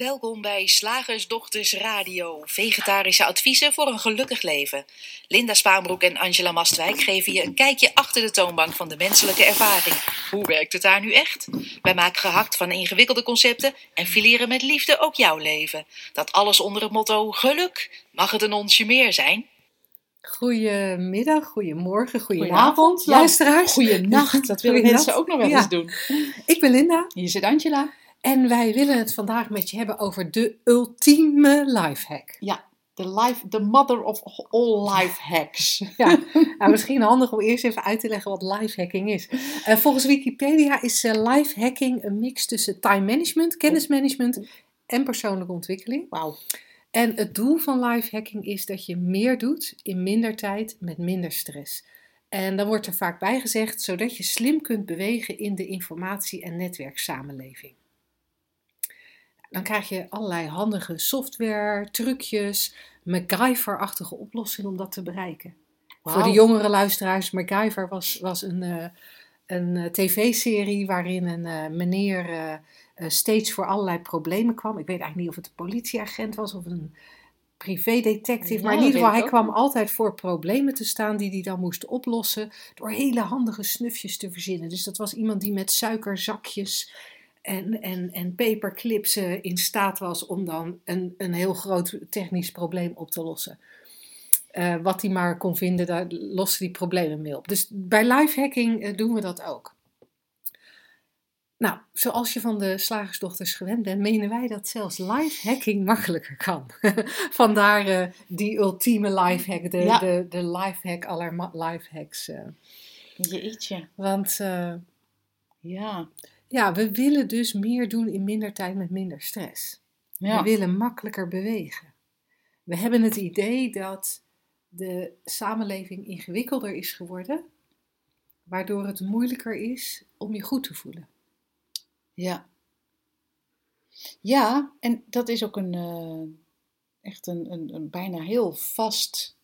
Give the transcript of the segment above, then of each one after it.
Welkom bij Slagersdochters Radio. Vegetarische adviezen voor een gelukkig leven. Linda Spaanbroek en Angela Mastwijk geven je een kijkje achter de toonbank van de menselijke ervaring. Hoe werkt het daar nu echt? Wij maken gehakt van ingewikkelde concepten en fileren met liefde ook jouw leven. Dat alles onder het motto geluk. Mag het een onsje meer zijn? Goedemiddag, goedemorgen, goedenavond, Goedenavond, luisteraars. Goeienacht, dat willen mensen ook nog wel Ja. eens doen. Ik ben Linda Hier zit Angela. En wij willen het vandaag met je hebben over de ultieme lifehack. Ja, the, life, the mother of all life hacks. Ja, nou, misschien handig om eerst even uit te leggen wat lifehacking is. Eh, volgens Wikipedia is eh, lifehacking een mix tussen time management, kennismanagement en persoonlijke ontwikkeling. Wauw. En het doel van lifehacking is dat je meer doet in minder tijd met minder stress. En dan wordt er vaak bij gezegd, zodat je slim kunt bewegen in de informatie- en netwerksamenleving. Dan krijg je allerlei handige software, trucjes, MacGyver-achtige oplossingen om dat te bereiken. Voor de jongere luisteraars, MacGyver was, was een, eh, een eh, tv-serie waarin een eh, meneer steeds voor allerlei problemen kwam. Ik weet eigenlijk niet of het een politieagent was of een privédetective. Ja, maar in ieder geval, hij ook kwam altijd voor problemen te staan die hij dan moest oplossen. Door hele handige snufjes te verzinnen. Dus dat was iemand die met suikerzakjes en, en, en paperclips eh, in staat was om dan een, een heel groot technisch probleem op te lossen. Eh, wat hij maar kon vinden, daar loste hij problemen mee op. Dus bij lifehacking eh, doen we dat ook. Nou, zoals je van de slagersdochters gewend bent, menen wij dat zelfs lifehacking makkelijker kan. Vandaar die ultieme lifehack, de, Ja. de, de lifehack aller lifehacks. eh. Jeetje. Want Ja. Ja, we willen dus meer doen in minder tijd met minder stress. ja. We willen makkelijker bewegen. We hebben het idee dat de samenleving ingewikkelder is geworden, waardoor het moeilijker is om je goed te voelen. Ja. Ja, en dat is ook een, eh, echt een, een, een bijna heel vast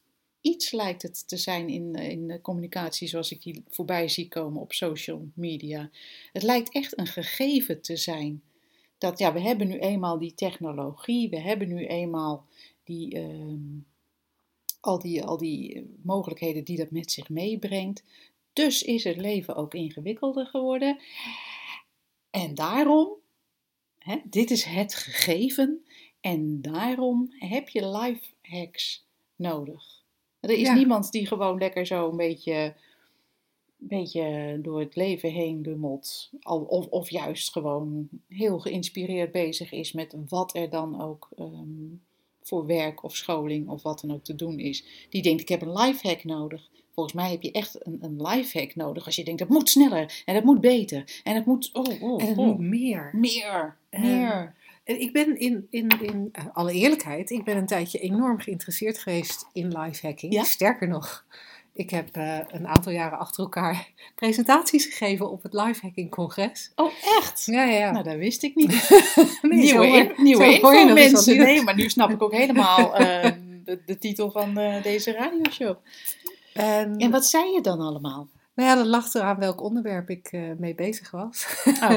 iets lijkt het te zijn in, eh, in de communicatie zoals ik die voorbij zie komen op social media. Het lijkt echt een gegeven te zijn. Dat ja, we hebben nu eenmaal die technologie, we hebben nu eenmaal die, ehm, al, die, al die eh, mogelijkheden die dat met zich meebrengt. Dus is het leven ook ingewikkelder geworden. En daarom, hè, dit is het gegeven, en daarom heb je life hacks nodig. Er is Ja. niemand die gewoon lekker zo een beetje, beetje door het leven heen lummelt. Al, of, of juist gewoon heel geïnspireerd bezig is met wat er dan ook ehm, voor werk of scholing of wat dan ook te doen is. Die denkt, ik heb een life hack nodig. Volgens mij heb je echt een, een life hack nodig als je denkt, het moet sneller en het moet beter en het moet, oh, oh, En het oh, moet meer. meer, meer. En ik ben in, in, in eh, alle eerlijkheid, ik ben een tijdje enorm geïnteresseerd geweest in lifehacking. Ja? Sterker nog, ik heb eh, een aantal jaren achter elkaar presentaties gegeven op het lifehacking congres. Oh, echt? Ja, ja, ja. Nou, dat wist ik niet. Nee, nieuwe in, nieuwe info, mensen. Nee, maar nu snap ik ook helemaal eh, de, de titel van deze radioshow. En, En wat zei je dan allemaal? Nou ja, dat lag eraan welk onderwerp ik mee bezig was. Oh.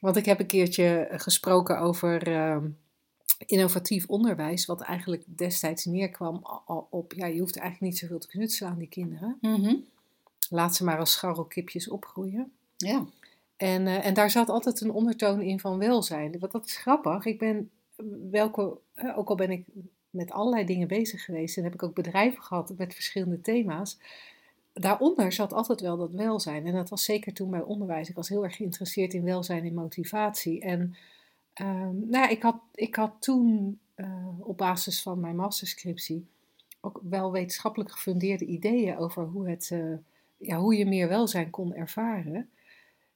Want ik heb een keertje gesproken over ehm, innovatief onderwijs, wat eigenlijk destijds neerkwam op, ja, je hoeft eigenlijk niet zoveel te knutselen aan die kinderen. Mhm. Laat ze maar als scharrelkipjes opgroeien. Ja. En, eh, en daar zat altijd een ondertoon in van welzijn. Want dat is grappig. Ik ben, welke, eh, ook al ben ik met allerlei dingen bezig geweest en heb ik ook bedrijven gehad met verschillende thema's. Daaronder zat altijd wel dat welzijn. En dat was zeker toen bij onderwijs. Ik was heel erg geïnteresseerd in welzijn en motivatie. En ehm, nou ja, ik, had, ik had toen eh, op basis van mijn masterscriptie ook wel wetenschappelijk gefundeerde ideeën over hoe, het, eh, ja, hoe je meer welzijn kon ervaren.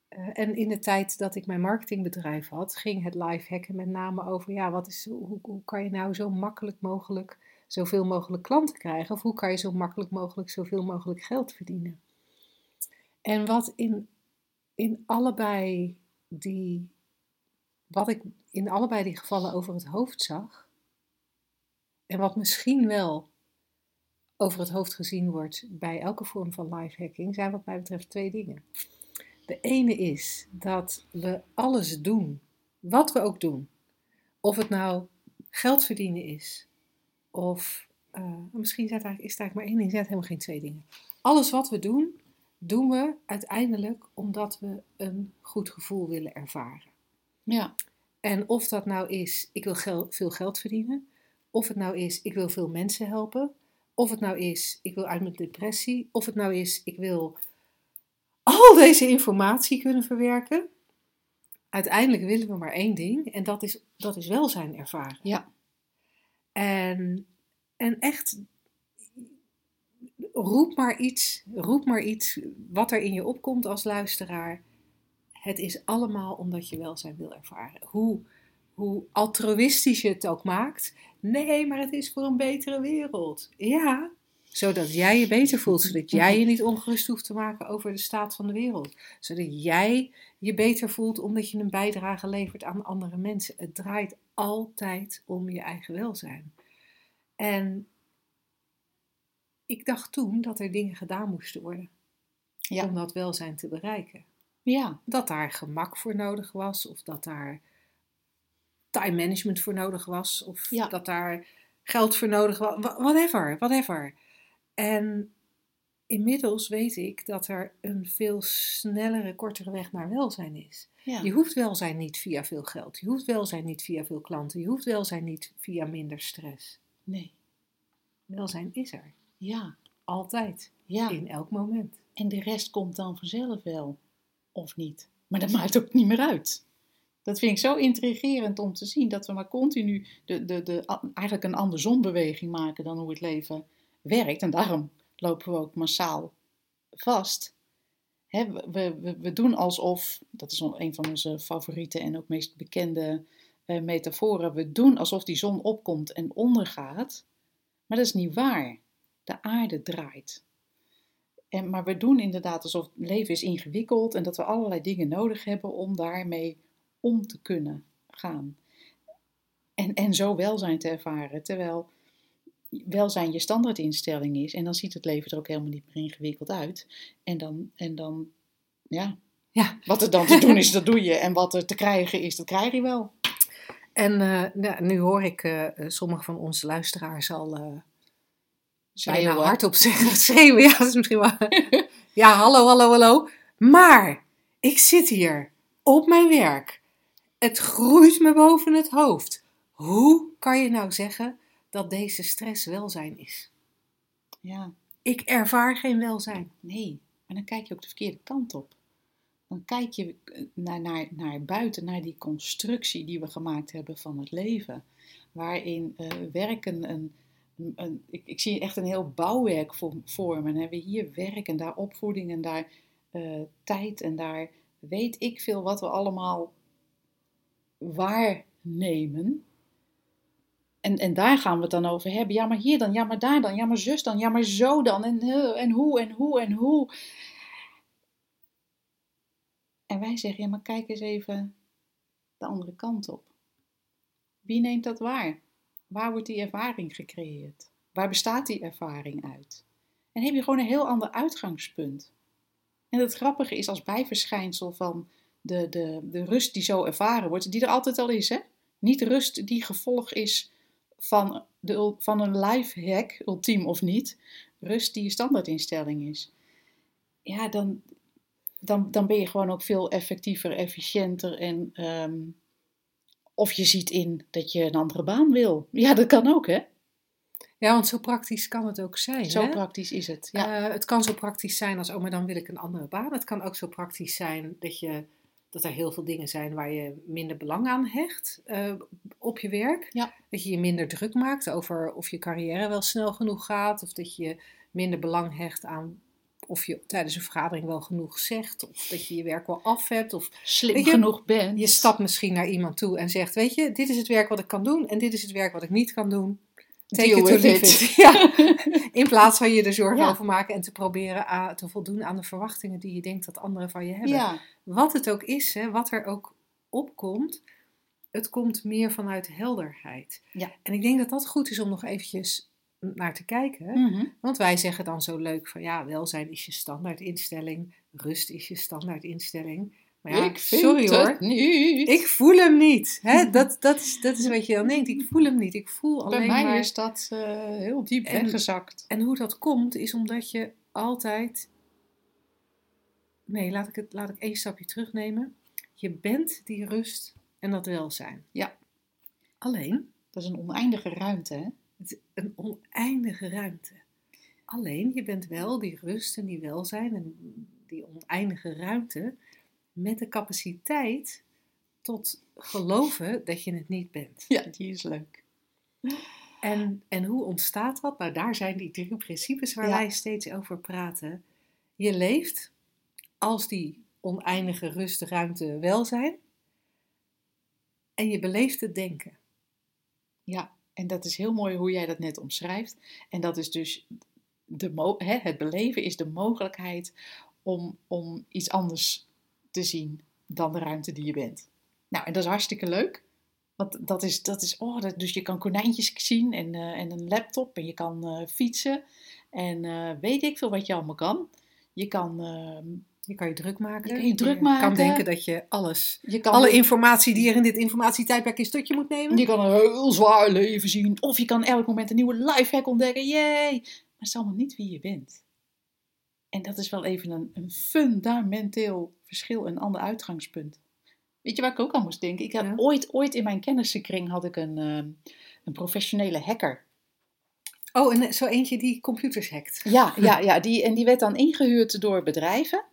Eh, en in de tijd dat ik mijn marketingbedrijf had, ging het live hacken met name over, ja, wat is, hoe, hoe kan je nou zo makkelijk mogelijk zoveel mogelijk klanten krijgen? Of hoe kan je zo makkelijk mogelijk zoveel mogelijk geld verdienen? En wat in, in allebei die, wat ik in allebei die gevallen over het hoofd zag, en wat misschien wel over het hoofd gezien wordt bij elke vorm van live hacking, zijn wat mij betreft twee dingen. De ene is dat we alles doen, wat we ook doen, Of het nou geld verdienen is, of uh, misschien is het, eigenlijk, is het eigenlijk maar één ding, zijn het helemaal geen twee dingen. Alles wat we doen, doen we uiteindelijk omdat we een goed gevoel willen ervaren. Ja. En of dat nou is, ik wil gel veel geld verdienen, of het nou is, ik wil veel mensen helpen, of het nou is, ik wil uit mijn depressie, of het nou is, ik wil al deze informatie kunnen verwerken. Uiteindelijk willen we maar één ding en dat is, dat is welzijn ervaren. Ja. En, en echt, roep maar iets, roep maar iets wat er in je opkomt als luisteraar. Het is allemaal omdat je welzijn wil ervaren. Hoe, hoe altruïstisch je het ook maakt. Nee, maar het is voor een betere wereld. Ja, zodat jij je beter voelt, zodat jij je niet ongerust hoeft te maken over de staat van de wereld. Zodat jij je beter voelt omdat je een bijdrage levert aan andere mensen. Het draait altijd om je eigen welzijn. En ik dacht toen dat er dingen gedaan moesten worden Ja. om dat welzijn te bereiken. Ja. Dat daar gemak voor nodig was, of dat daar time management voor nodig was, of Ja. dat daar geld voor nodig was, wha- whatever, whatever. En inmiddels weet ik dat er een veel snellere, kortere weg naar welzijn is. Ja. Je hoeft welzijn niet via veel geld, je hoeft welzijn niet via veel klanten, je hoeft welzijn niet via minder stress. Nee. Welzijn is er, Ja. altijd, Ja. in elk moment. En de rest komt dan vanzelf wel. Of niet. Maar dat maakt ook niet meer uit. Dat vind ik zo intrigerend om te zien dat we maar continu de, de, de, eigenlijk een andersombeweging maken dan hoe het leven werkt. En daarom lopen we ook massaal vast. We, we doen alsof, dat is een van onze favoriete en ook meest bekende eh, metaforen, we doen alsof die zon opkomt en ondergaat. Maar dat is niet waar. De aarde draait. En, maar we doen inderdaad alsof het leven is ingewikkeld en dat we allerlei dingen nodig hebben om daarmee om te kunnen gaan. En, en zo welzijn te ervaren. Terwijl welzijn je standaardinstelling is en dan ziet het leven er ook helemaal niet meer ingewikkeld uit. En dan, en dan ja, Ja. wat er dan te doen is, dat doe je. En wat er te krijgen is, dat krijg je wel. En eh, nou, nu hoor ik eh, eh, sommige van onze luisteraars al bijna Schreeuwen. hardop zeggen. Schreeuwen, ja, dat is misschien wel... ja, hallo, hallo, hallo. Maar ik zit hier op mijn werk. Het groeit me boven het hoofd. Hoe kan je nou zeggen dat deze stress welzijn is? Ja. Ik ervaar geen welzijn. Nee, maar dan kijk je ook de verkeerde kant op. Dan kijk je eh, naar, naar, naar buiten, naar die constructie die we gemaakt hebben van het leven. Waarin eh, werken een, een, een- ik, ik zie echt een heel bouwwerk me. Dan hebben we hier werk en daar opvoeding en daar eh, tijd en daar weet ik veel wat we allemaal waarnemen. En, en daar gaan we het dan over hebben. Ja, maar hier dan, ja, maar daar dan, ja, maar zus dan, ja, maar zo dan. En, eh, en hoe, en hoe, en hoe. En wij zeggen, ja, maar kijk eens even de andere kant op. Wie neemt dat waar? Waar wordt die ervaring gecreëerd? Waar bestaat die ervaring uit? En heb je gewoon een heel ander uitgangspunt. En het grappige is als bijverschijnsel van de, de, de rust die zo ervaren wordt, die er altijd al is, hè? Niet rust die gevolg is van, de, van een life hack, ultiem of niet. Rust die je standaardinstelling is. Ja, dan, dan, dan ben je gewoon ook veel effectiever, efficiënter en ehm, of je ziet in dat je een andere baan wil. Ja, dat kan ook, hè? Ja, want zo praktisch kan het ook zijn. Zo hè? praktisch is het. Ja. Eh, het kan zo praktisch zijn als, oh, maar dan wil ik een andere baan. Het kan ook zo praktisch zijn dat, je, dat er heel veel dingen zijn waar je minder belang aan hecht eh, op je werk. Ja. Dat je je minder druk maakt over of je carrière wel snel genoeg gaat. Of dat je minder belang hecht aan of je tijdens een vergadering wel genoeg zegt. Of dat je je werk wel af hebt. Of Slim je, genoeg bent. je stapt misschien naar iemand toe en zegt, weet je, dit is het werk wat ik kan doen. En dit is het werk wat ik niet kan doen. Take Deal it it. it. Ja. In plaats van je er zorgen Ja. over maken en te proberen aan, te voldoen aan de verwachtingen die je denkt dat anderen van je hebben. Ja, Wat het ook is, hè, wat er ook opkomt, het komt meer vanuit helderheid. Ja. En ik denk dat dat goed is om nog eventjes naar te kijken. Mhm. Want wij zeggen dan zo leuk van ja, welzijn is je standaardinstelling, rust is je standaardinstelling. Maar ja, ik vind sorry het hoor. niet. Ik voel hem niet. Hè? Dat, dat, is, dat is wat je dan denkt. Ik voel hem niet. Ik voel Bij alleen mij maar... is dat eh, heel diep En- weggezakt. En hoe dat komt, is omdat je altijd. Nee, laat ik, het, laat ik één stapje terugnemen. Je bent die rust en dat welzijn. Ja. Alleen, Dat is een oneindige ruimte, hè? het een oneindige ruimte. Alleen, je bent wel die rust en die welzijn en die oneindige ruimte met de capaciteit tot geloven dat je het niet bent. Ja, die is leuk. En, en hoe ontstaat dat? Nou, daar zijn die drie principes waar Ja. wij steeds over praten. Je leeft als die oneindige rust, ruimte, welzijn. En je beleeft het denken. Ja, en dat is heel mooi hoe jij dat net omschrijft. En dat is dus de hè, het beleven is de mogelijkheid om, om iets anders te zien dan de ruimte die je bent. Nou, en dat is hartstikke leuk. Want dat is, dat is oh, dat, dus je kan konijntjes zien en, eh, en een laptop en je kan eh, fietsen en eh, weet ik veel wat je allemaal kan. Je kan, ehm, Je kan je druk maken. Je kan je druk kan maken. denken dat je alles, je kan alle informatie die er in dit informatietijdperk is, tot je moet nemen. Je kan een heel zwaar leven zien. Of je kan elk moment een nieuwe lifehack ontdekken. Yay! Maar het is allemaal niet wie je bent. En dat is wel even een, een fundamenteel verschil, een ander uitgangspunt. Weet je waar ik ook aan moest denken? Ik had Ja. ooit, ooit in mijn kennissenkring had ik een, ehm, een professionele hacker. Oh, en zo eentje die computers hackt. Ja, ja, ja die, en die werd dan ingehuurd door bedrijven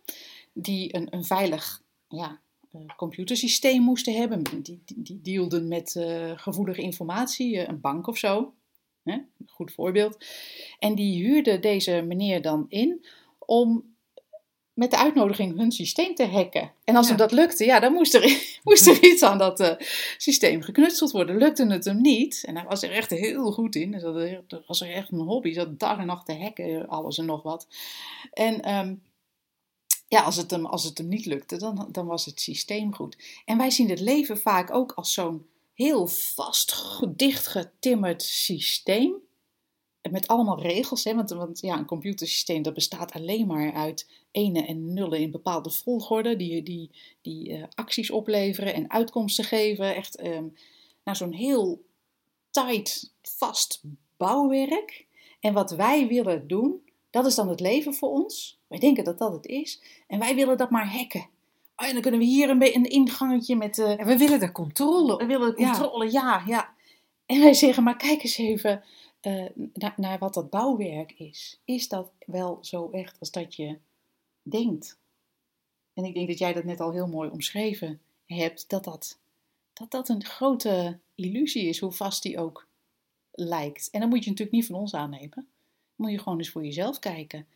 die een, een veilig ja, eh, computersysteem moesten hebben. Die, die, die dealden met eh, gevoelige informatie, eh, een bank of zo. Hè? Goed voorbeeld. En die huurde deze meneer dan in om met de uitnodiging hun systeem te hacken. En als Ja. hem dat lukte, ja, dan moest er, moest er iets aan dat eh, systeem geknutseld worden. Lukte het hem niet, en hij was er echt heel goed in, dus dat was er echt een hobby, zat dag en nacht te hacken, alles en nog wat. En ehm, ja, als het, hem, als het hem niet lukte, dan, dan was het systeem goed. En wij zien het leven vaak ook als zo'n heel vast, dichtgetimmerd systeem. Met allemaal regels, hè? Want, want ja, een computersysteem dat bestaat alleen maar uit ene en nullen in bepaalde volgorde, die, die, die eh, acties opleveren en uitkomsten geven. Echt ehm nou, zo'n heel tight, vast bouwwerk. En wat wij willen doen, dat is dan het leven voor ons. Wij denken dat dat het is. En wij willen dat maar hacken. Oh, en dan kunnen we hier een, een ingangetje met... eh, En we willen er controle we willen Ja. controle, ja. ja, En wij zeggen, maar kijk eens even eh, naar, wat dat bouwwerk is. Is dat wel zo echt als dat je denkt? En ik denk dat jij dat net al heel mooi omschreven hebt, dat dat, dat, dat een grote illusie is, hoe vast die ook lijkt. En dan moet je natuurlijk niet van ons aannemen. Moet je gewoon eens voor jezelf kijken.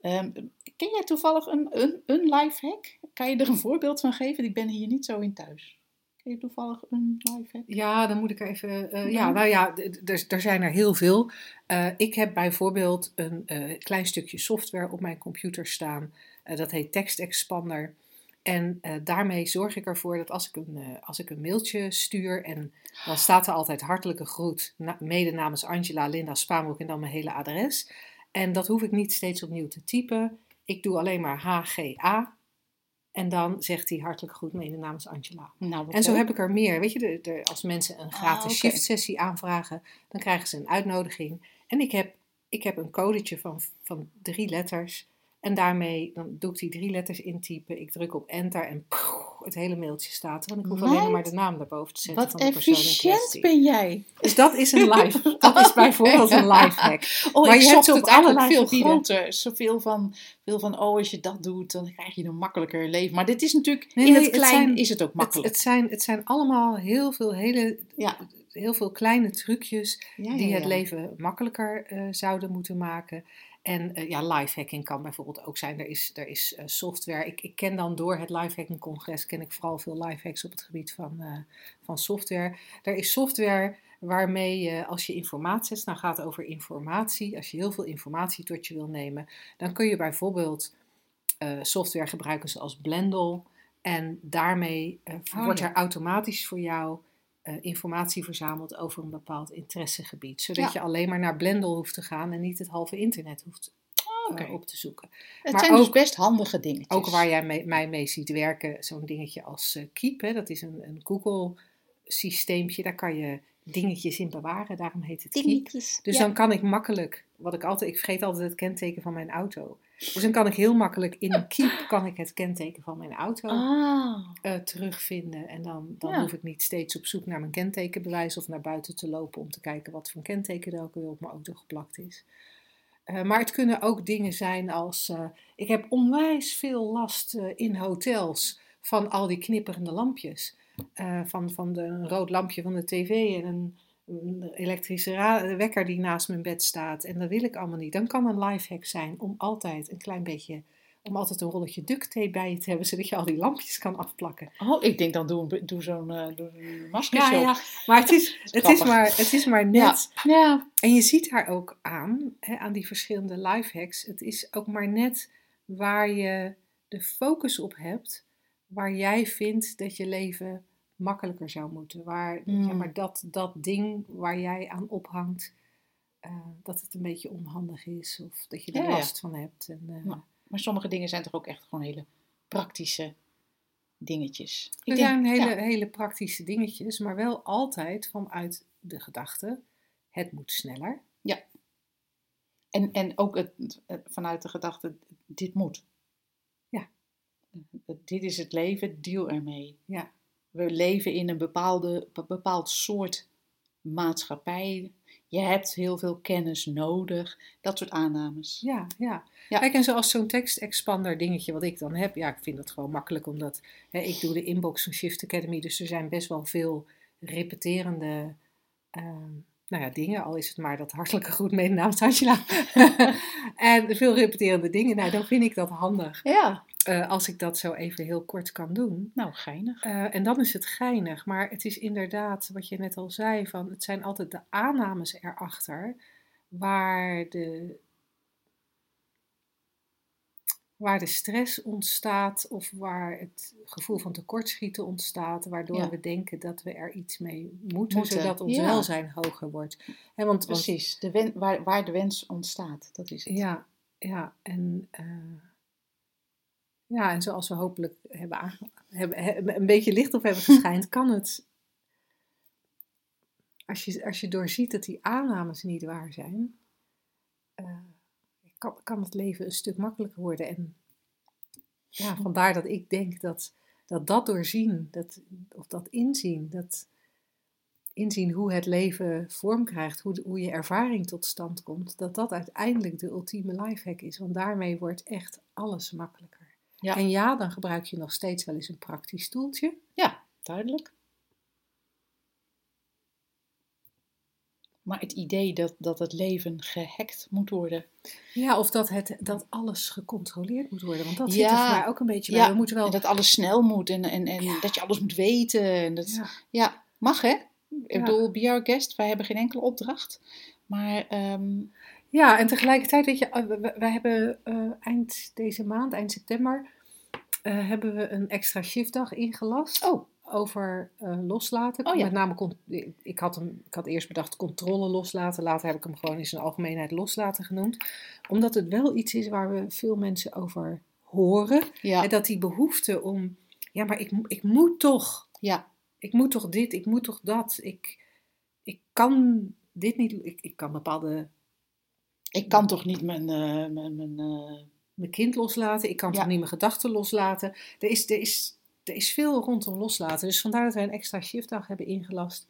Ehm, ken jij toevallig een, een, een lifehack? Kan je er een voorbeeld van geven? Ik ben hier niet zo in thuis. Ken je toevallig een lifehack? Ja, dan moet ik even. eh, Ja. ja, nou ja, er zijn er heel veel. Eh, ik heb bijvoorbeeld een eh, klein stukje software op mijn computer staan. Dat heet Text Expander. En daarmee zorg ik ervoor dat als ik, een, als ik een mailtje stuur en dan staat er altijd hartelijke groet, na- mede namens Angela Linda Spaanbroek en dan mijn hele adres. En dat hoef ik niet steeds opnieuw te typen. Ik doe alleen maar HGA en dan zegt hij hartelijk groet mede namens Angela. Nou, En zo leuk. heb ik er meer. Weet je, de, de- als mensen een gratis oké. shift-sessie aanvragen, dan krijgen ze een uitnodiging. En ik heb, ik heb een codetje van, van drie letters. En daarmee dan doe ik die drie letters intypen. Ik druk op enter en poeh, het hele mailtje staat er. En ik hoef alleen maar de naam daarboven te zetten Wat van de efficiënt ben jij. Dus dat is een live. Dat is bijvoorbeeld een live hack. Oh, Maar ik je hebt het het eigenlijk veel gebieden. groter. Zoveel van, veel van, oh, als je dat doet, dan krijg je een makkelijker leven. Maar dit is natuurlijk, Nee, in nee, het het klein zijn- is het ook makkelijk. het, zijn, het zijn allemaal heel veel, hele, ja. heel veel kleine trucjes Ja, die het leven makkelijker eh, zouden moeten maken. En eh, ja, lifehacking kan bijvoorbeeld ook zijn. Er is, er is eh, software. Ik, ik ken dan door het lifehacking congres ken ik vooral veel lifehacks op het gebied van, eh, van software. Er is software waarmee je als je informatie nou gaat het over informatie. Als je heel veel informatie tot je wil nemen, dan kun je bijvoorbeeld software gebruiken zoals Blendle. En daarmee Oh, wordt ja. er automatisch voor jou eh, informatie verzameld over een bepaald interessegebied. Zodat Ja. je alleen maar naar Blendle hoeft te gaan en niet het halve internet hoeft, Oké. op te zoeken. Het Maar zijn dus ook- best handige dingetjes. Ook waar jij mee- mij mee ziet werken, zo'n dingetje als eh, Keep, hè, dat is een, een Google-systeempje. Daar kan je dingetjes in bewaren, daarom heet het Keep. Dus Ja. dan kan ik makkelijk, wat ik altijd, ik vergeet altijd het kenteken van mijn auto. Dus dan kan ik heel makkelijk in een Keep kan ik het kenteken van mijn auto Ah, eh, terugvinden. En dan, dan Ja. hoef ik niet steeds op zoek naar mijn kentekenbewijs of naar buiten te lopen om te kijken wat voor kenteken er ook weer op mijn auto geplakt is. Eh, maar het kunnen ook dingen zijn als, eh, ik heb onwijs veel last in hotels van al die knipperende lampjes. Van van de, een rood lampje van de tv en een, een elektrische wekker die naast mijn bed staat. En dat wil ik allemaal niet. Dan kan een lifehack zijn om altijd een klein beetje, om altijd een rolletje duct tape bij je te hebben, zodat je al die lampjes kan afplakken. oh, ik denk dan doe, doe zo'n eh, een Ja, ja, maar het is, het is, maar, het is maar net. Ja. En je ziet daar ook aan, hè, aan die verschillende lifehacks. Het is ook maar net waar je de focus op hebt, waar jij vindt dat je leven makkelijker zou moeten. Waar Mm. zeg maar, dat, dat ding waar jij aan ophangt, eh, dat het een beetje onhandig is of dat je er Ja, ja. last van hebt. En, eh, Ja. Maar sommige dingen zijn toch ook echt gewoon hele praktische dingetjes. Ik er denk- zijn hele, ja. hele praktische dingetjes, maar wel altijd vanuit de gedachte, het moet sneller. En, en ook het, het- vanuit de gedachte, dit moet. Ja. Dit is het leven, deal ermee. Ja. We leven in een bepaalde, be- bepaald soort maatschappij. Je hebt heel veel kennis nodig. Dat soort aannames. Ja, ja. Ja. Kijk, en zoals zo'n tekstexpander dingetje wat ik dan heb, ja, ik vind dat gewoon makkelijk, omdat hè, ik doe de inbox van Shift Academy, dus er zijn best wel veel repeterende ehm, nou ja, dingen, al is het maar dat hartelijke groet mee namens Angela. en veel repeterende dingen, nou, dan vind ik dat handig Ja. Eh, als ik dat zo even heel kort kan doen. Nou, geinig. Eh, en dan is het geinig, maar het is inderdaad wat je net al zei, van het zijn altijd de aannames erachter waar de, waar de stress ontstaat of waar het gevoel van tekortschieten ontstaat, waardoor Ja. we denken dat we er iets mee moeten, Moeten, zodat ons ja. welzijn hoger wordt. Hè, want, Precies. De wen, waar, waar de wens ontstaat. Dat is het. ja, ja, en, eh, ja, en zoals we hopelijk hebben, hebben, he- een beetje licht op hebben geschijnd, kan het, als je, als je doorziet dat die aannames niet waar zijn, eh, kan, kan het leven een stuk makkelijker worden. En ja, vandaar dat ik denk dat dat, dat doorzien, dat, of dat inzien, dat inzien hoe het leven vorm krijgt, hoe, de- hoe je ervaring tot stand komt, dat dat uiteindelijk de ultieme lifehack is. Want daarmee wordt echt alles makkelijker. Ja. En ja, dan gebruik je nog steeds wel eens een praktisch stoeltje. Ja, duidelijk. Maar het idee dat, dat het leven gehackt moet worden. Ja, of dat, het, dat alles gecontroleerd moet worden. Want dat zit er voor mij ook een beetje bij. Ja, We moeten wel... En dat alles snel moet en, en, en Ja. dat je alles moet weten. En dat, Ja. mag hè? Ik bedoel, be our guest, wij hebben geen enkele opdracht. Maar ehm, Ja, en tegelijkertijd, weet je, eh, we hebben eh, eind deze maand, eind september, eh, hebben we een extra shiftdag ingelast. oh, over loslaten. Oh ja. Met name, ik had, hem, ik had eerst bedacht controle loslaten. Later heb ik hem gewoon in zijn algemeenheid loslaten genoemd. Omdat het wel iets is waar we veel mensen over horen. ja, En dat die behoefte om, ja, maar ik, ik moet toch, ja, ik moet toch dit, ik moet toch dat. Ik, ik kan dit niet, ik, ik kan bepaalde, ik kan toch niet mijn, eh, mijn, mijn eh, mijn kind loslaten. Ik kan Ja. toch niet mijn gedachten loslaten. Er is, er, is, er is veel rondom loslaten. Dus vandaar dat wij een extra shiftdag hebben ingelast.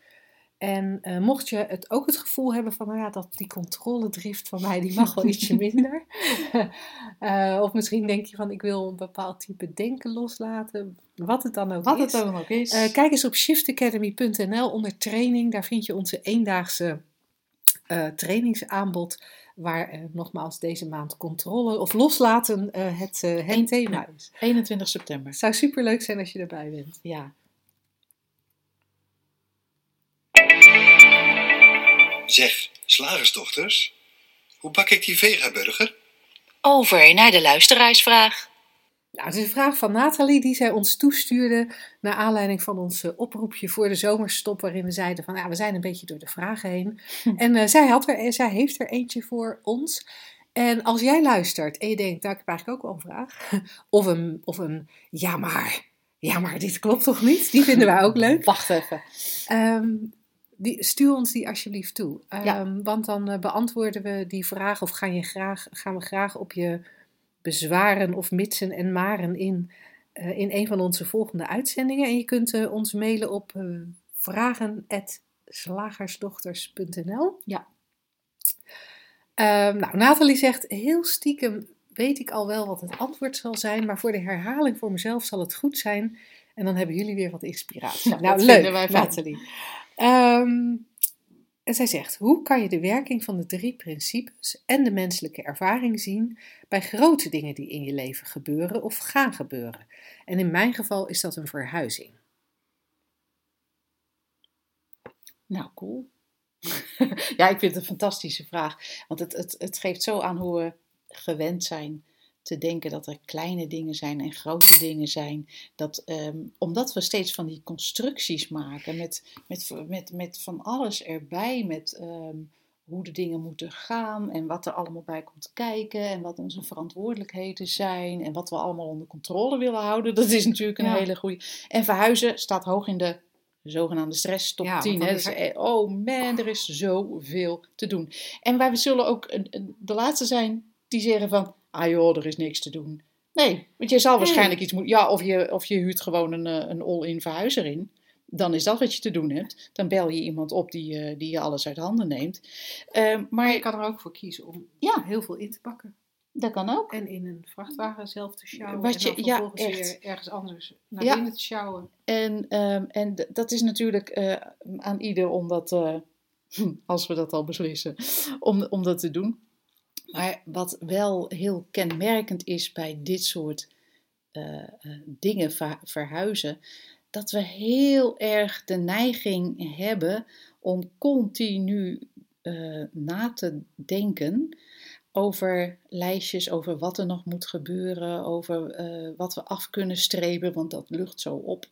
En eh, mocht je het ook het gevoel hebben van, nou ja, dat die controledrift van mij, die mag wel ietsje minder. Of misschien denk je van, ik wil een bepaald type denken loslaten. Wat het dan ook wat is. het dan ook is. Kijk eens op shiftacademy.nl onder training. Daar vind je onze eendaagse trainingsaanbod. Waar eh, nogmaals deze maand controle of loslaten eh, het, eh, het Eén- thema is. 21 september. Het zou super leuk zijn als je erbij bent. Ja. Zeg, slagersdochters, hoe bak ik die vegaburger? Over naar de luisteraarsvraag. Nou, het is een vraag van Nathalie die zij ons toestuurde naar aanleiding van ons eh, oproepje voor de zomerstop, waarin we zeiden van ja, we zijn een beetje door de vragen heen. En eh, zij, had er, zij heeft er eentje voor ons. En als jij luistert en je denkt, nou, ik heb eigenlijk ook wel een vraag. Of een, of een ja maar, ja maar, dit klopt toch niet? Die vinden wij ook leuk. Wacht even. Ehm, die, stuur ons die alsjeblieft toe. Ehm, Ja. Want dan eh, beantwoorden we die vraag of gaan, je graag, gaan we graag op je bezwaren of mitsen en maren in, eh, in een van onze volgende uitzendingen. En je kunt eh, ons mailen op eh vragen.slagersdochters.nl Ja. Ehm, nou, Nathalie zegt, heel stiekem weet ik al wel wat het antwoord zal zijn, maar voor de herhaling voor mezelf zal het goed zijn. En dan hebben jullie weer wat inspiratie. Nou, nou, leuk, wij fijn. Nathalie. Ehm, en zij zegt, hoe kan je de werking van de drie principes en de menselijke ervaring zien bij grote dingen die in je leven gebeuren of gaan gebeuren? En in mijn geval is dat een verhuizing. Nou, cool. ja, ik vind het een fantastische vraag. Want het, het, het geeft zo aan hoe we gewend zijn te denken dat er kleine dingen zijn en grote dingen zijn. Dat, ehm, omdat we steeds van die constructies maken met, met, met, met van alles erbij, met ehm, hoe de dingen moeten gaan en wat er allemaal bij komt kijken en wat onze verantwoordelijkheden zijn en wat we allemaal onder controle willen houden. Dat is natuurlijk een Ja. hele goede. En verhuizen staat hoog in de zogenaamde stress top Ja, 10. want Hè? Dus, eh, oh man, er is zoveel te doen. En wij zullen ook de laatste zijn die zeggen van, ah joh, er is niks te doen. Nee, want je zal waarschijnlijk iets moeten, ja, of je, of je huurt gewoon een, eh, een all-in verhuizer in. Dan is dat wat je te doen hebt. Dan bel je iemand op die, eh, die je alles uit handen neemt. Ehm, maar je kan er ook voor kiezen om Ja. heel veel in te pakken. dat kan ook. En in een vrachtwagen zelf te sjouwen. Wat en je- dan ja, vervolgens echt. weer ergens anders naar Ja. binnen te sjouwen. En, ehm, en dat is natuurlijk eh, aan ieder om dat, als we dat al beslissen, om, om dat te doen. Maar wat wel heel kenmerkend is bij dit soort eh, eh, dingen ver- verhuizen, dat we heel erg de neiging hebben om continu eh, na te denken over lijstjes, over wat er nog moet gebeuren, over wat we af kunnen strepen, want dat lucht zo op.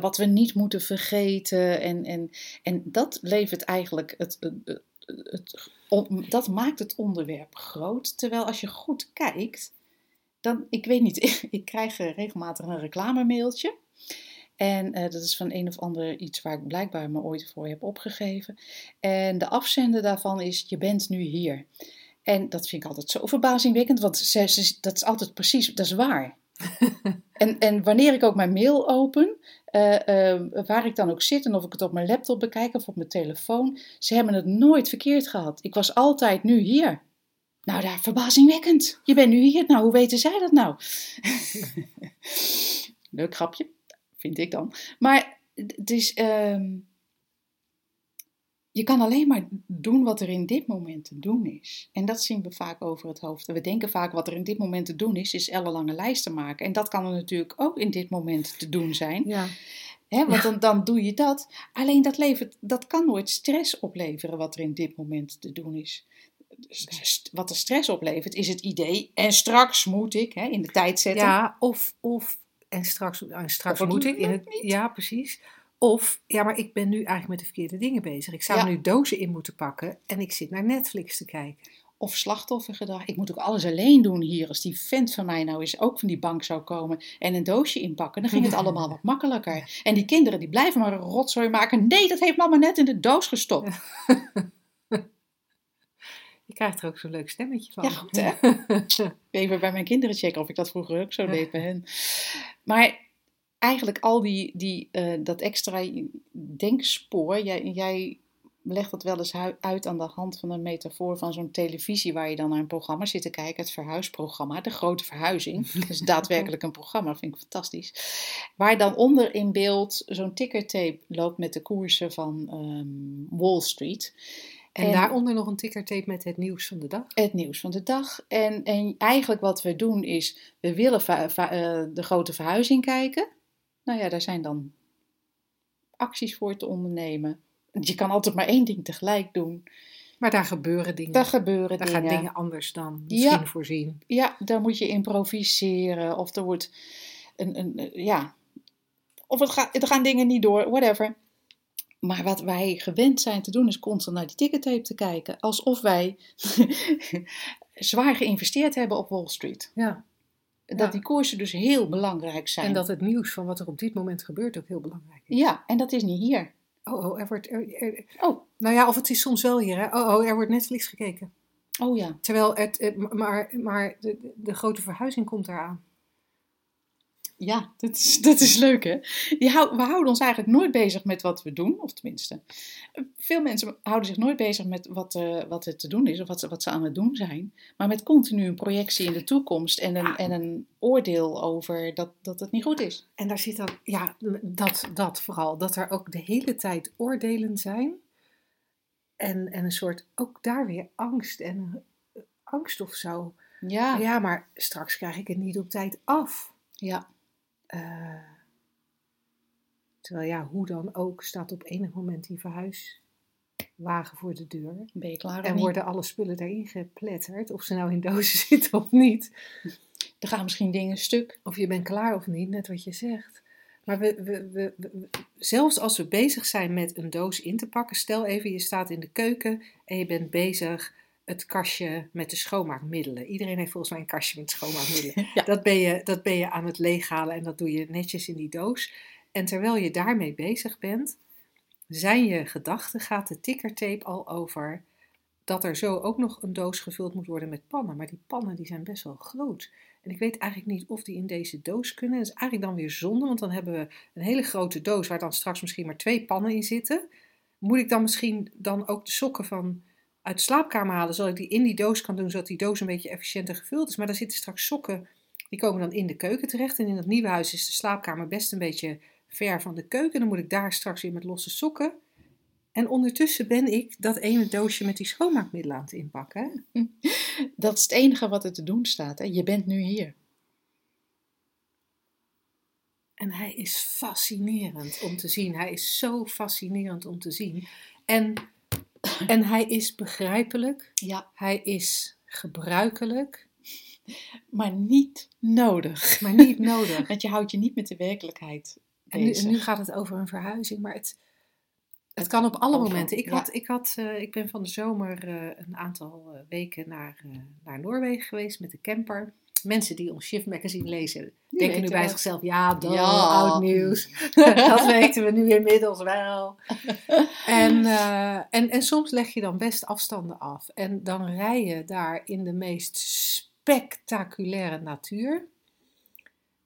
Wat we niet moeten vergeten. En, en, en dat levert eigenlijk het, het, het, dat maakt het onderwerp groot. Terwijl als je goed kijkt, dan, ik weet niet, ik krijg eh, regelmatig een reclamemailtje. En eh, dat is van een of ander iets waar ik blijkbaar me ooit voor heb opgegeven. En de afzender daarvan is: Je bent nu hier. En dat vind ik altijd zo verbazingwekkend, want ze, ze- dat is altijd precies, dat is waar. en, en wanneer ik ook mijn mail open, eh, eh, waar ik dan ook zit en of ik het op mijn laptop bekijk of op mijn telefoon, ze hebben het nooit verkeerd gehad. Ik was altijd nu hier. Nou, daar verbazingwekkend. Je bent nu hier. Nou, hoe weten zij dat nou? Leuk grapje, vind ik dan. Maar het is. ehm, je kan alleen maar doen wat er in dit moment te doen is. En dat zien we vaak over het hoofd. En we denken vaak wat er in dit moment te doen is, is ellenlange lijsten maken. En dat kan er natuurlijk ook in dit moment te doen zijn. Ja. Hè? Want dan, dan doe je dat. Alleen dat, levert, dat kan nooit stress opleveren wat er in dit moment te doen is. Wat de stress oplevert is het idee. En straks moet ik hè, in de tijd zetten. Ja, of, of en straks, en straks moet ik. In lukt het, ja, precies. Of, ja, maar ik ben nu eigenlijk met de verkeerde dingen bezig. Ik zou Ja. nu dozen in moeten pakken en ik zit naar Netflix te kijken. Of slachtoffergedrag. Ik moet ook alles alleen doen hier. Als die vent van mij nou eens ook van die bank zou komen en een doosje inpakken, dan ging het allemaal wat makkelijker. En die kinderen die blijven maar een rotzooi maken. Nee, dat heeft mama net in de doos gestopt. Je krijgt er ook zo'n leuk stemmetje van. Ja, goed, hè? Even bij mijn kinderen checken of ik dat vroeger ook zo deed bij hen. Maar eigenlijk al die, die, eh, dat extra denkspoor, jij, jij legt dat wel eens uit aan de hand van een metafoor van zo'n televisie waar je dan naar een programma zit te kijken, het verhuisprogramma, de grote verhuizing. Dat is daadwerkelijk een programma, vind ik fantastisch. Waar dan onder in beeld zo'n tickertape loopt met de koersen van ehm, Wall Street. En, En- daaronder nog een tickertape met het nieuws van de dag. het nieuws van de dag. En, en eigenlijk wat we doen is, we willen eh, de grote verhuizing kijken. Nou ja, daar zijn dan acties voor te ondernemen. Je kan altijd maar één ding tegelijk doen. Maar daar gebeuren dingen. Daar gebeuren daar dingen. gaan dingen anders dan misschien Ja. voorzien. Ja, daar moet je improviseren. Of er wordt een, een ja. Of het gaat, er gaan dingen niet door, whatever. Maar wat wij gewend zijn te doen is constant naar die tickertape te kijken. Alsof wij zwaar geïnvesteerd hebben op Wall Street. Ja. Dat Ja. die koersen dus heel belangrijk zijn. En dat het nieuws van wat er op dit moment gebeurt ook heel belangrijk is. Ja, en dat is niet hier. Oh, oh, er wordt. Er, er- Oh, nou ja, of het is soms wel hier, hè? Oh, oh, er wordt Netflix gekeken. oh ja. Terwijl het. eh, maar maar de- de grote verhuizing komt eraan. Ja, dat is, dat is leuk hè. Hou- we houden ons eigenlijk nooit bezig met wat we doen, of tenminste. eh, Veel mensen houden zich nooit bezig met wat, eh, wat er te doen is of wat ze, wat ze aan het doen zijn. Maar met continu een projectie in de toekomst en een, Ja. en een oordeel over dat, dat het niet goed is. En daar zit dan. Ja, dat, dat vooral. Dat er ook de hele tijd oordelen zijn. En, en een soort. Ook daar weer angst en eh, angst of zo. Ja, Ja, maar straks krijg ik het niet op tijd af. ja. Eh, terwijl ja, hoe dan ook, staat op enig moment die verhuiswagen voor de deur. Ben je klaar En niet? worden alle spullen daarin gepletterd, of ze nou in dozen zitten of niet. Er gaan misschien dingen stuk. Of je bent klaar of niet, net wat je zegt. Maar we, we- we- zelfs als we bezig zijn met een doos in te pakken, stel even je staat in de keuken en je bent bezig het kastje met de schoonmaakmiddelen. Iedereen heeft volgens mij een kastje met schoonmaakmiddelen. Ja. Dat, ben je, dat ben je aan het leeghalen en dat doe je netjes in die doos. En terwijl je daarmee bezig bent, zijn je gedachten, gaat de tickertape al over dat er zo ook nog een doos gevuld moet worden met pannen. Maar die pannen die zijn best wel groot. En ik weet eigenlijk niet of die in deze doos kunnen. Dat is eigenlijk dan weer zonde, want dan hebben we een hele grote doos waar dan straks misschien maar twee pannen in zitten. Moet ik dan misschien dan ook de sokken van uit de slaapkamer halen, zodat ik die in die doos kan doen, zodat die doos een beetje efficiënter gevuld is. Maar daar zitten straks sokken, die komen dan in de keuken terecht. En in dat nieuwe huis is de slaapkamer best een beetje ver van de keuken. Dan moet ik daar straks weer met losse sokken. En ondertussen ben ik dat ene doosje met die schoonmaakmiddelen aan het inpakken. hè. Dat is het enige wat er te doen staat. Hè? Je bent nu hier. En hij is fascinerend om te zien. Hij is zo fascinerend om te zien. En, en hij is begrijpelijk. Ja, Hij is gebruikelijk, maar niet nodig. maar niet nodig. Want je houdt je niet met de werkelijkheid En nu, bezig. nu gaat het over een verhuizing, maar het, het kan op alle momenten. Ik, ja. had, ik, had, eh, ik ben van de zomer eh, een aantal eh, weken naar, naar Noorwegen geweest met de camper. Mensen die ons Shift Magazine lezen, denken nu bij zichzelf, ja, dat Ja. oud nieuws. dat weten we nu inmiddels wel. En, eh, en, en soms leg je dan best afstanden af. En dan rij je daar in de meest spectaculaire natuur.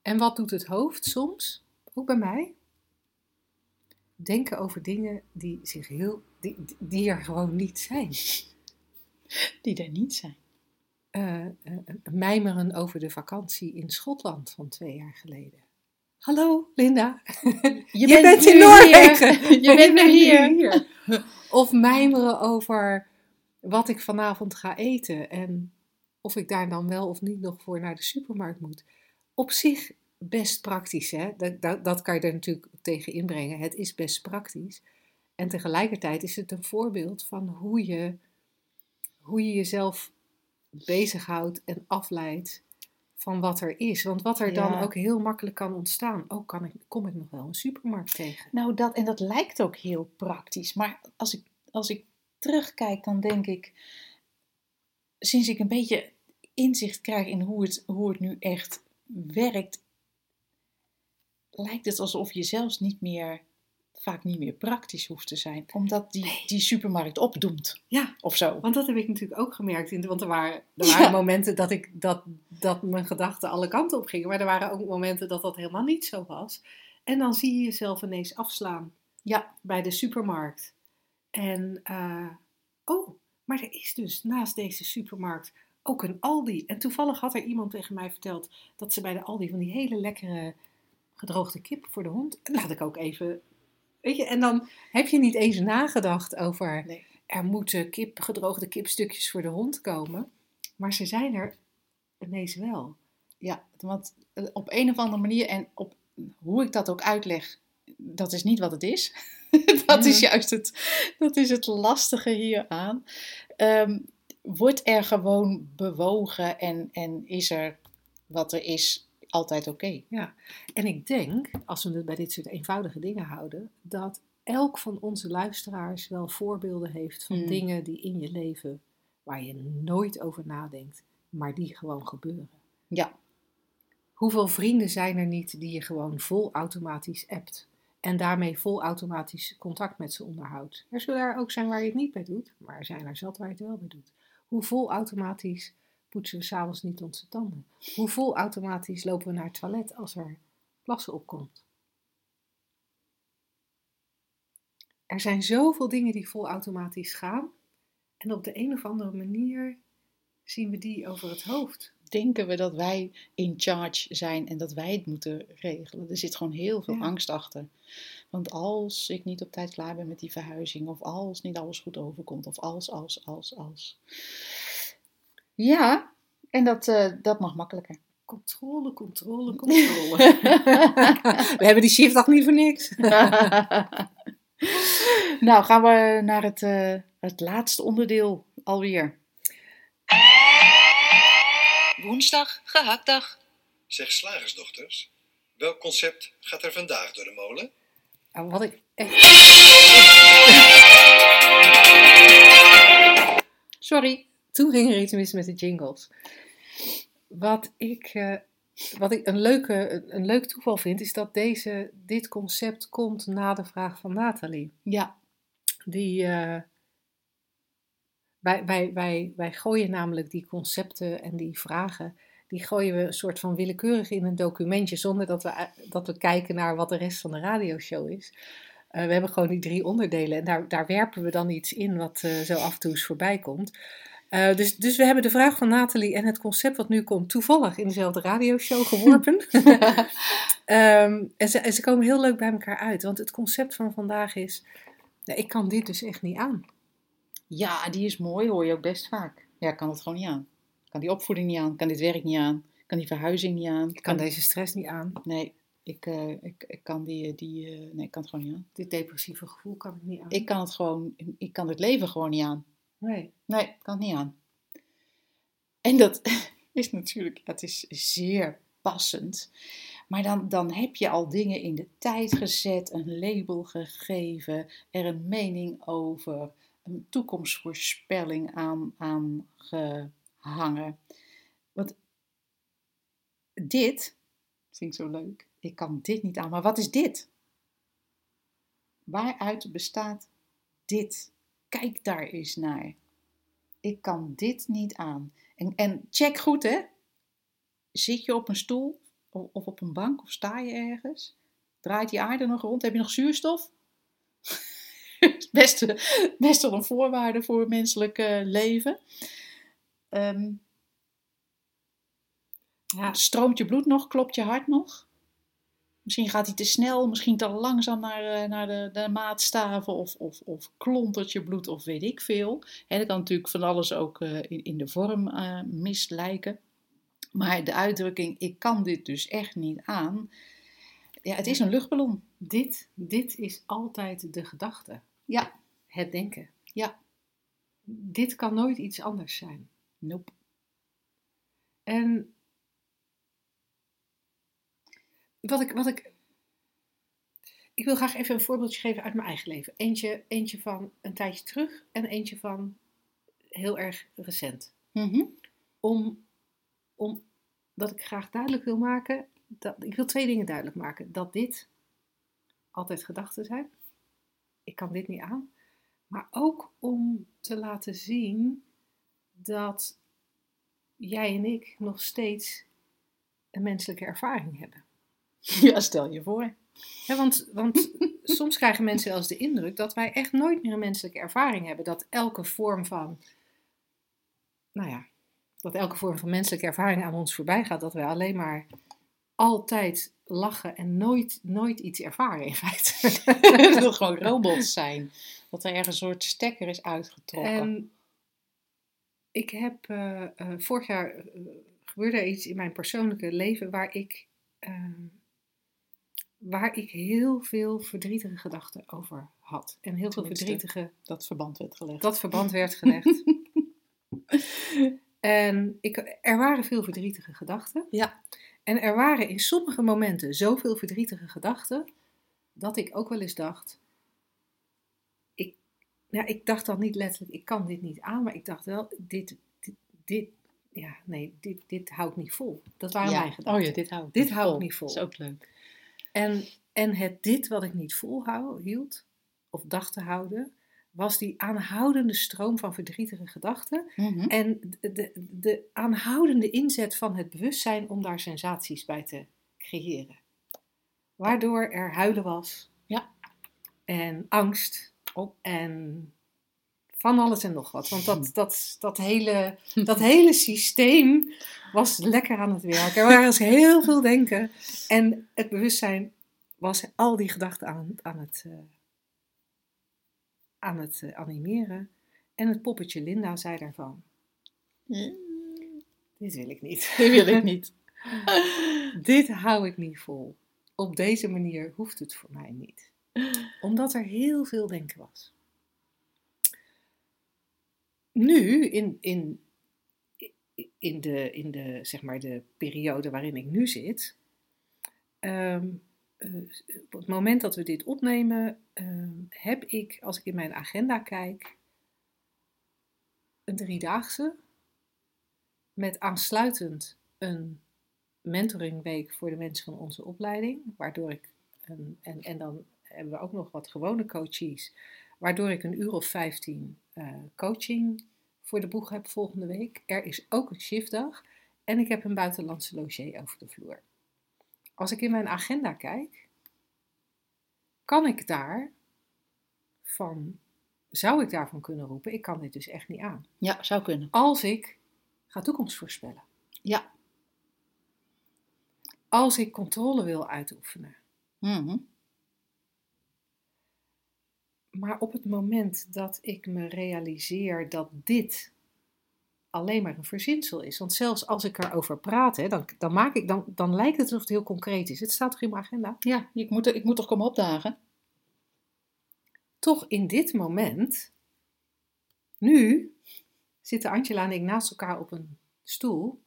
En wat doet het hoofd soms? Ook bij mij. Denken over dingen die, zich heel, die, die er gewoon niet zijn. Die er niet zijn. Eh, eh, mijmeren over de vakantie in Schotland van twee jaar geleden. Hallo, Linda. Je, bent in Noorwegen. hier. Je bent nu hier. Of mijmeren over wat ik vanavond ga eten en of ik daar dan wel of niet nog voor naar de supermarkt moet. Op zich best praktisch, hè? Dat, dat, dat kan je er natuurlijk tegen inbrengen. Het is best praktisch. En tegelijkertijd is het een voorbeeld van hoe je, hoe je jezelf bezighoudt en afleidt van wat er is. Want wat er dan ook heel makkelijk kan ontstaan. Oh, kan ik, kom ik nog wel een supermarkt tegen? Nou, dat, en dat lijkt ook heel praktisch. Maar als ik, als ik terugkijk, dan denk ik, sinds ik een beetje inzicht krijg in hoe het, hoe het nu echt werkt, lijkt het alsof je zelfs niet meer, vaak niet meer praktisch hoeft te zijn. Omdat die, die supermarkt opdoemt. Ja, Of zo. Want dat heb ik natuurlijk ook gemerkt. In de, want er waren, er waren Ja. momenten dat, ik, dat, dat mijn gedachten alle kanten op gingen. Maar er waren ook momenten dat dat helemaal niet zo was. En dan zie je jezelf ineens afslaan Ja, bij de supermarkt. En, eh, oh, maar er is dus naast deze supermarkt ook een Aldi. En toevallig had er iemand tegen mij verteld dat ze bij de Aldi van die hele lekkere gedroogde kip voor de hond. Laat ik ook even. Weet je, en dan heb je niet eens nagedacht over Nee. er moeten kip, gedroogde kipstukjes voor de hond komen. Maar ze zijn er ineens wel. ja, want eh, op een of andere manier en op hoe ik dat ook uitleg, dat is niet wat het is. dat is juist het, dat is het lastige hieraan. Ehm wordt er gewoon bewogen en, en is er wat er is altijd oké? En ik denk, als we het bij dit soort eenvoudige dingen houden, dat elk van onze luisteraars wel voorbeelden heeft van Mm. dingen die in je leven waar je nooit over nadenkt, maar die gewoon gebeuren. Ja, Hoeveel vrienden zijn er niet die je gewoon vol automatisch appt en daarmee vol automatisch contact met ze onderhoudt? Er zullen er ook zijn waar je het niet bij doet, maar er zijn er zat waar je het wel bij doet. Hoe vol automatisch poetsen we s'avonds niet onze tanden? Hoe vol automatisch lopen we naar het toilet als er plassen opkomt? Er zijn zoveel dingen die vol automatisch gaan en op de een of andere manier zien we die over het hoofd. denken we dat wij in charge zijn en dat wij het moeten regelen. Er zit gewoon heel veel Ja. angst achter. Want als ik niet op tijd klaar ben met die verhuizing, of als niet alles goed overkomt, of als, als, als, als. Ja, en dat, eh, dat mag makkelijker. Controle, controle, controle. we hebben die shift toch niet voor niks. nou, gaan we naar het, eh, het laatste onderdeel alweer. Woensdag, gehaktdag. Zeg slagersdochters, welk concept gaat er vandaag door de molen? Nou, wat ik echt... Sorry. Toen ging er iets mis met de jingles. Wat ik, eh, wat ik een, leuke, een, een leuk toeval vind, is dat deze, dit concept komt na de vraag van Nathalie. Ja, Die, eh, wij, wij, wij, wij gooien namelijk die concepten en die vragen, die gooien we een soort van willekeurig in een documentje, zonder dat we, dat we kijken naar wat de rest van de radioshow is. Eh, we hebben gewoon die drie onderdelen en daar, daar werpen we dan iets in wat zo af en toe eens voorbij komt. Eh, dus, dus we hebben de vraag van Nathalie en het concept wat nu komt toevallig in dezelfde radioshow geworpen. Ehm, en, ze, en ze komen heel leuk bij elkaar uit, want het concept van vandaag is, nou, ik kan dit dus echt niet aan. ja, die is mooi, hoor je ook best vaak. Ja, ik kan het gewoon niet aan. Ik kan die opvoeding niet aan, ik kan dit werk niet aan, ik kan die verhuizing niet aan. Ik kan deze stress niet aan. Nee, ik, eh, ik, ik kan die, die eh, nee, ik kan het gewoon niet aan. Dit depressieve gevoel kan ik niet aan. Ik kan het gewoon, ik kan het leven gewoon niet aan. Nee. Nee, kan niet aan. En dat is natuurlijk, het is zeer passend. Maar dan, dan heb je al dingen in de tijd gezet, een label gegeven, er een mening over, een toekomstvoorspelling aan, aan gehangen. Want dit, vind ik zo leuk, ik kan dit niet aan, maar wat is dit? Waaruit bestaat dit? Kijk daar eens naar. Ik kan dit niet aan. En, en check goed, hè? Zit je op een stoel of, of op een bank of sta je ergens? Draait die aarde nog rond? Heb je nog zuurstof? best, best wel een voorwaarde voor menselijk eh, leven. Ehm, Ja, stroomt je bloed nog? Klopt je hart nog? Misschien gaat hij te snel, misschien te langzaam naar, eh, naar de, de maatstaven of, of, of klontert je bloed of weet ik veel. En dat kan natuurlijk van alles ook eh, in, in de vorm eh mislijken. Maar de uitdrukking, ik kan dit dus echt niet aan. Ja, het is een luchtballon. dit, dit is altijd de gedachte. Ja. Het denken. Ja. Dit kan nooit iets anders zijn. Nope. En wat ik, wat ik. Ik wil graag even een voorbeeldje geven uit mijn eigen leven. Eentje, eentje van een tijdje terug en eentje van heel erg recent. Mhm. Om, om dat ik graag duidelijk wil maken. Dat, ik wil twee dingen duidelijk maken. Dat dit altijd gedachten zijn. Ik kan dit niet aan. Maar ook om te laten zien dat jij en ik nog steeds een menselijke ervaring hebben. Ja, stel je voor. Hè, want want soms krijgen mensen eens de indruk dat wij echt nooit meer een menselijke ervaring hebben. Dat elke vorm van, nou ja, dat elke vorm van menselijke ervaring aan ons voorbij gaat. Dat wij alleen maar altijd lachen en nooit, nooit iets ervaren in feite. dat het gewoon robots zijn. Dat er ergens een soort stekker is uitgetrokken. En ik heb eh, eh, vorig jaar eh, gebeurde er iets in mijn persoonlijke leven waar ik, ehm, waar ik heel veel verdrietige gedachten over had. En heel veel verdrietige, Dat verband werd gelegd. dat verband werd gelegd. en ik, er waren veel verdrietige gedachten. Ja. En er waren in sommige momenten zoveel verdrietige gedachten dat ik ook wel eens dacht: ik, ja, ik dacht dan niet letterlijk, ik kan dit niet aan, maar ik dacht wel, dit, dit, dit ja, nee, dit, dit hou ik niet vol. Dat waren mijn gedachten. Oh ja, dit hou ik Dit niet hou ik vol. niet vol. Dat is ook leuk. En, en het dit wat ik niet volhou, hield, of dacht te houden, was die aanhoudende stroom van verdrietige gedachten Mhm. en de, de, de aanhoudende inzet van het bewustzijn om daar sensaties bij te creëren. Waardoor er huilen was. Ja. En angst. En van alles en nog wat. Want dat, dat, dat, hele, dat hele systeem was lekker aan het werken. Er was heel veel denken. En het bewustzijn was al die gedachten aan, aan het, eh, aan het eh, animeren. En het poppetje Linda zei daarvan: Dit wil ik niet. Dat wil ik niet. Dit hou ik niet vol. Op deze manier hoeft het voor mij niet. Omdat er heel veel denken was. Nu, in, in, in, de, in de, zeg maar de periode waarin ik nu zit, ehm, eh, op het moment dat we dit opnemen, ehm, heb ik, als ik in mijn agenda kijk, een driedaagse met aansluitend een mentoringweek voor de mensen van onze opleiding, waardoor ik, een, en, en dan hebben we ook nog wat gewone coaches, waardoor ik een uur of 15 eh, coaching voor de boeg heb volgende week. Er is ook een shiftdag en ik heb een buitenlandse logier over de vloer. Als ik in mijn agenda kijk, kan ik daar van, zou ik daarvan kunnen roepen, ik kan dit dus echt niet aan. Ja, zou kunnen. Als ik ga toekomst voorspellen. Ja. Als ik controle wil uitoefenen. Mhm. Maar op het moment dat ik me realiseer dat dit alleen maar een verzinsel is. Want zelfs als ik erover praat, hè, dan, dan, maak ik, dan, dan lijkt het alsof het heel concreet is. Het staat toch in mijn agenda? Ja, ik moet, er- ik moet toch komen opdagen? Toch in dit moment, nu, zitten Angela en ik naast elkaar op een stoel.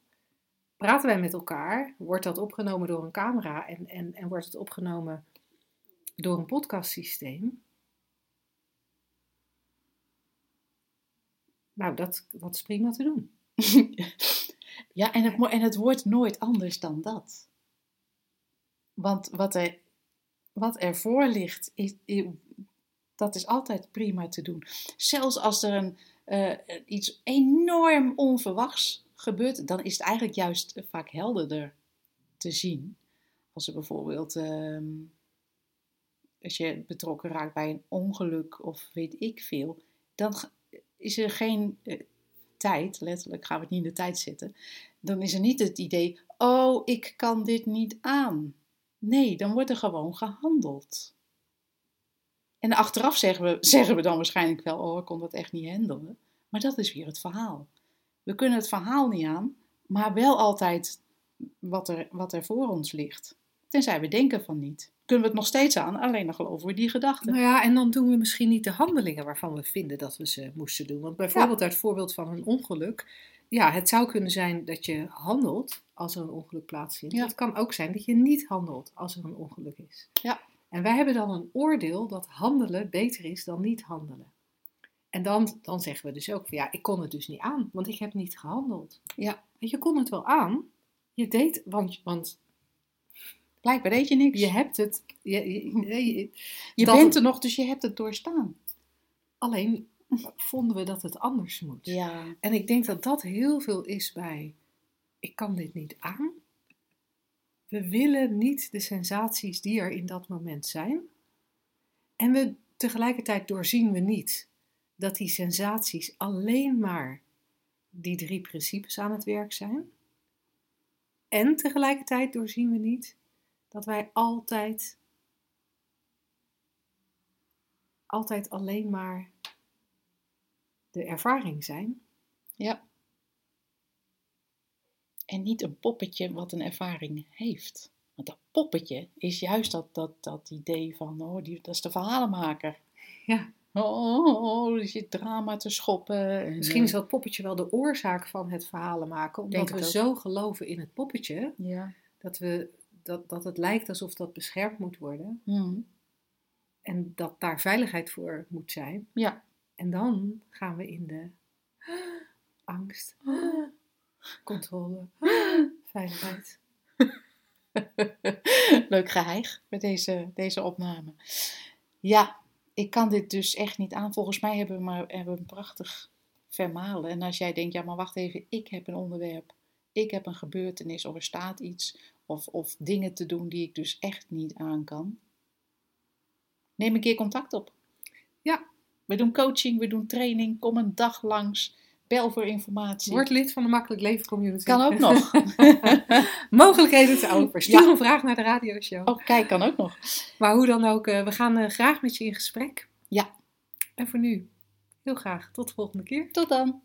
Praten wij met elkaar, wordt dat opgenomen door een camera en, en, en wordt het opgenomen door een podcastsysteem. Nou, dat, dat is prima te doen. ja, en het, wordt nooit anders dan dat. Want wat er, wat er voor ligt, is, dat is altijd prima te doen. Zelfs als er een, eh, iets enorm onverwachts gebeurt, dan is het eigenlijk juist vaak helderder te zien. Als er bijvoorbeeld, ehm, als je betrokken raakt bij een ongeluk of weet ik veel, dan is er geen eh, tijd, letterlijk gaan we het niet in de tijd zetten, dan is er niet het idee, oh, ik kan dit niet aan. Nee, dan wordt er gewoon gehandeld. En achteraf zeggen we, zeggen we dan waarschijnlijk wel, oh, ik kon dat echt niet handelen. Maar dat is weer het verhaal. We kunnen het verhaal niet aan, maar wel altijd wat er, wat er voor ons ligt. Tenzij we denken van niet. Kunnen we het nog steeds aan, alleen dan geloven we die gedachten. Nou ja, en dan doen we misschien niet de handelingen waarvan we vinden dat we ze moesten doen. Want bijvoorbeeld uit het voorbeeld van een ongeluk. Ja, het zou kunnen zijn dat je handelt als er een ongeluk plaatsvindt. Ja. Het kan ook zijn dat je niet handelt als er een ongeluk is. Ja. En wij hebben dan een oordeel dat handelen beter is dan niet handelen. En dan, dan zeggen we dus ook van ja, ik kon het dus niet aan, want ik heb niet gehandeld. Ja. Je kon het wel aan, je deed, want, want Blijkbaar deed je niks. je hebt het, je, je- je- je dat- bent er nog, dus je hebt het doorstaan. alleen vonden we dat het anders moet. Ja. En ik denk dat dat heel veel is bij, ik kan dit niet aan. We willen niet de sensaties die er in dat moment zijn. En we, tegelijkertijd doorzien we niet dat die sensaties alleen maar die drie principes aan het werk zijn. En tegelijkertijd doorzien we niet dat wij altijd, altijd alleen maar de ervaring zijn. Ja. En niet een poppetje wat een ervaring heeft. Want dat poppetje is juist dat, dat, dat idee van, oh, die, dat is de verhalenmaker. Ja. Oh, dus je drama te schoppen. En, Misschien is eh, dat poppetje wel de oorzaak van het verhalen maken, omdat we ook. zo geloven in het poppetje Ja. dat, we, dat, dat het lijkt alsof dat beschermd moet worden Mhm. en dat daar veiligheid voor moet zijn. Ja. En dan gaan we in de angst, controle, veiligheid. Leuk geheig met deze, deze opname. Ja, ik kan dit dus echt niet aan. Volgens mij hebben we, maar, hebben we een prachtig vermalen. En als jij denkt, ja maar wacht even, ik heb een onderwerp. Ik heb een gebeurtenis of er staat iets. Of, of dingen te doen die ik dus echt niet aan kan. Neem een keer contact op. Ja. We doen coaching, we doen training. Kom een dag langs. Bel voor informatie. Word lid van de Makkelijk Leven Community. Kan ook nog. Mogelijkheden te over. Stuur Ja. een vraag naar de radioshow. oh, kijk, kan ook nog. Maar hoe dan ook, eh, we gaan eh, graag met je in gesprek. Ja. En voor nu, heel graag tot de volgende keer. Tot dan.